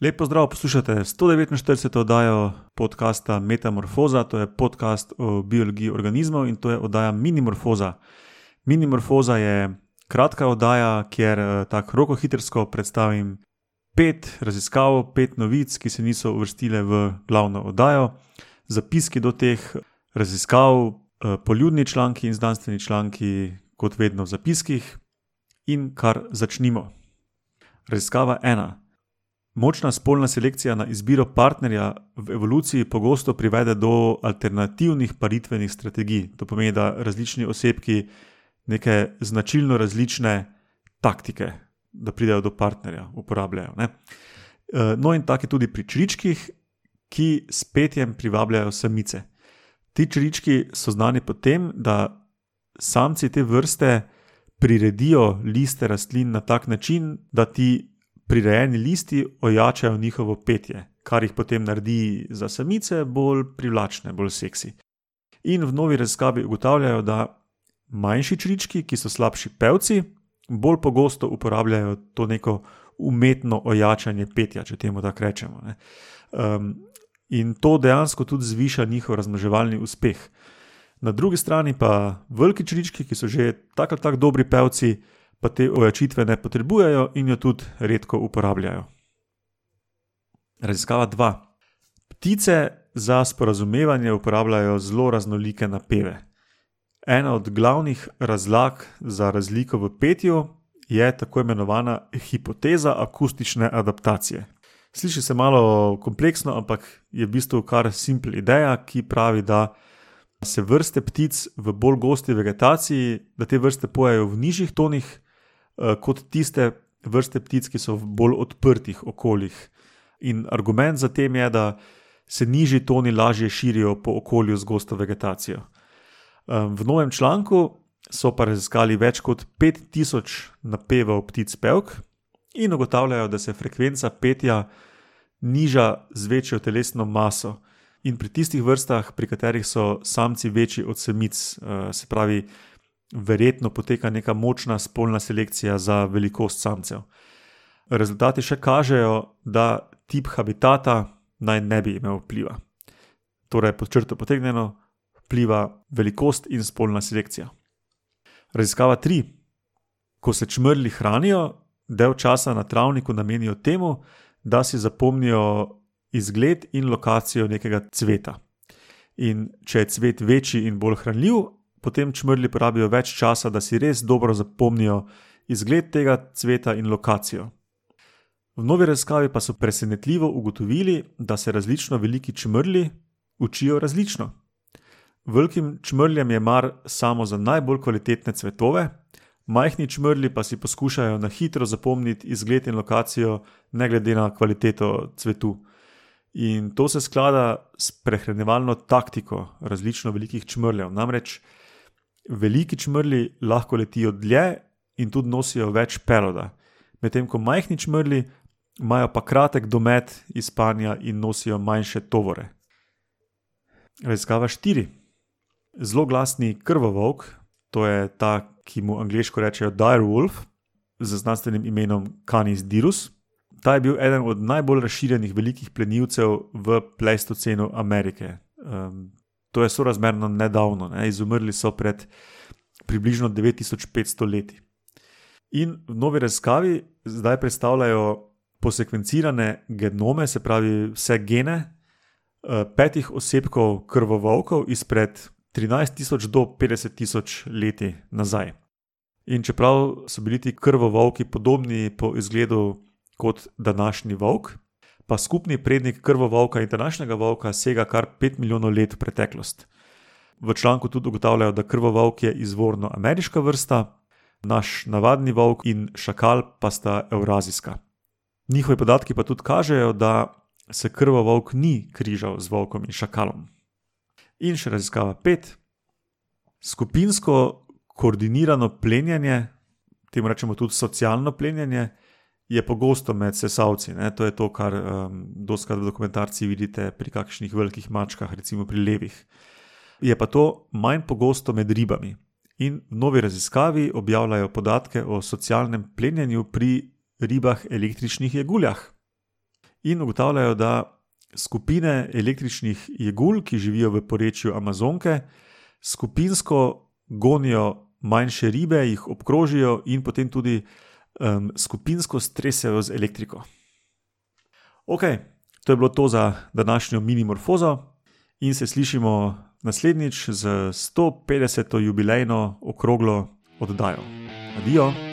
Lepo zdrav, poslušate 149. oddajo podcasta Metamorfoza, to je podcast o biologiji organizmov in to je oddaja Minimorfoza. Minimorfoza je kratka oddaja, kjer eh, tako rokohitrsko predstavim pet raziskav, pet novic, ki se niso uvrstile v glavno oddajo, zapiski do teh raziskav, eh, poljudni članki in znanstveni članki, kot vedno v zapiskih, in kar začnimo. Raziskava ena. Močna spolna selekcija na izbiro partnerja v evoluciji pogosto privede do alternativnih paritvenih strategij. To pomeni, da različni osebki neke značilno različne taktike, da pridejo do partnerja, uporabljajo. Ne? Eh, no, in tako je tudi pri čričkih, ki s petjem privabljajo samice. Ti črički so znani po tem, da samci te vrste priredijo liste rastlin na tak način, da ti prirejeni listi ojačajo njihovo petje, kar jih potem naredi za samice bolj privlačne, bolj seksi. In v novi raziskavi ugotavljajo, da manjši črički, ki so slabši pevci, bolj pogosto uporabljajo to neko umetno ojačanje petja, če temu tako rečemo. Um, in to dejansko tudi zviša njihov razmnoževalni uspeh. Na drugi strani pa veliki črički, ki so že tako ali tako dobri pevci, pa te ojačitve ne potrebujejo in jo tudi redko uporabljajo. Raziskava 2. Ptice za sporazumevanje uporabljajo zelo raznolike napeve. Ena od glavnih razlag za razliko v petju je tako imenovana hipoteza akustične adaptacije. Sliši se malo kompleksno, ampak je v bistvu kar simpel ideja, ki pravi, da se vrste ptic v bolj gosti vegetaciji, da te vrste pojejo v nižjih tonih, kot tiste vrste ptic, ki so v bolj odprtih okoljih. In argument za tem je, da se nižji toni lažje širijo po okolju z gosto vegetacijo. V novem članku so pa raziskali več kot 5000 napevov ptic pevk in ugotavljajo, da se frekvenca petja niža z večjo telesno maso. In pri tistih vrstah, pri katerih so samci večji od samic, eh, se pravi, verjetno poteka neka močna spolna selekcija za velikost samcev. Rezultati še kažejo, da tip habitata naj ne bi imel vpliva. Torej, pod črto potegnjeno, vpliva velikost in spolna selekcija. Raziskava 3. Ko se črli hranijo, del časa na travniku namenijo temu, da si zapomnijo izgled in lokacijo nekega cveta. In če je cvet večji in bolj hranljiv, potem črli porabijo več časa, da si res dobro zapomnijo izgled tega cveta in lokacijo. V novi raziskavi pa so presenetljivo ugotovili, da se različno veliki črli učijo različno. Velikim črljem je mar samo za najbolj kvalitetne cvetove, majhni črli pa si poskušajo na hitro zapomniti izgled in lokacijo, ne glede na kvaliteto cvetu. In to se sklada s prehranevalno taktiko različno velikih črljev. Namreč, veliki črli lahko letijo dlje in tudi nosijo več peloda, medtem ko majhni črli imajo pa kratek domet izpanja in nosijo manjše tovore. Raziskava 4. Zelo glasni krvovolk, to je ta, ki mu angliško rečejo direwolf, z znanstvenim imenom Canis dirus. Ta je bil eden od najbolj razširjenih velikih plenilcev v Pleistocenu Amerike. Um, to je sorazmerno nedavno, ne? izumrli so pred približno 9500 leti. In v novi raziskavi zdaj predstavljajo posekvencirane genome, se pravi vse gene eh, petih osebkov krvovolkov izpred 13.000 do 50.000 leti nazaj. In čeprav so bili ti krvovolki podobni po izgledu kot današnji volk, pa skupni prednik krvovolka in današnjega volka sega kar 5 milijonov let v preteklost. V članku tudi ugotavljajo, da krvovolk je izvorno ameriška vrsta, naš navadni volk in šakal pa sta evrazijska. Njihovi podatki pa tudi kažejo, da se krvovolk ni križal z volkom in šakalom. In še raziskava 5. Skupinsko koordinirano plenjenje, temu rečemo tudi socialno plenjenje, je pogosto med sesalci. Ne? To je to, kar um, doskrat v dokumentarcih vidite pri kakšnih velikih mačkah, recimo pri levih. Je pa to manj pogosto med ribami. In v novi raziskavi objavljajo podatke o socialnem plenjenju pri ribah električnih jeguljah. in ugotavljajo, da skupine električnih jegul, ki živijo v porečju Amazonke, skupinsko gonijo manjše ribe, jih obkrožijo in potem tudi um, skupinsko stresajo z elektriko. Ok, to je bilo to za današnjo minimorfozo, in se slišimo naslednjič z 150. jubilejno okroglo oddajo. Adijo!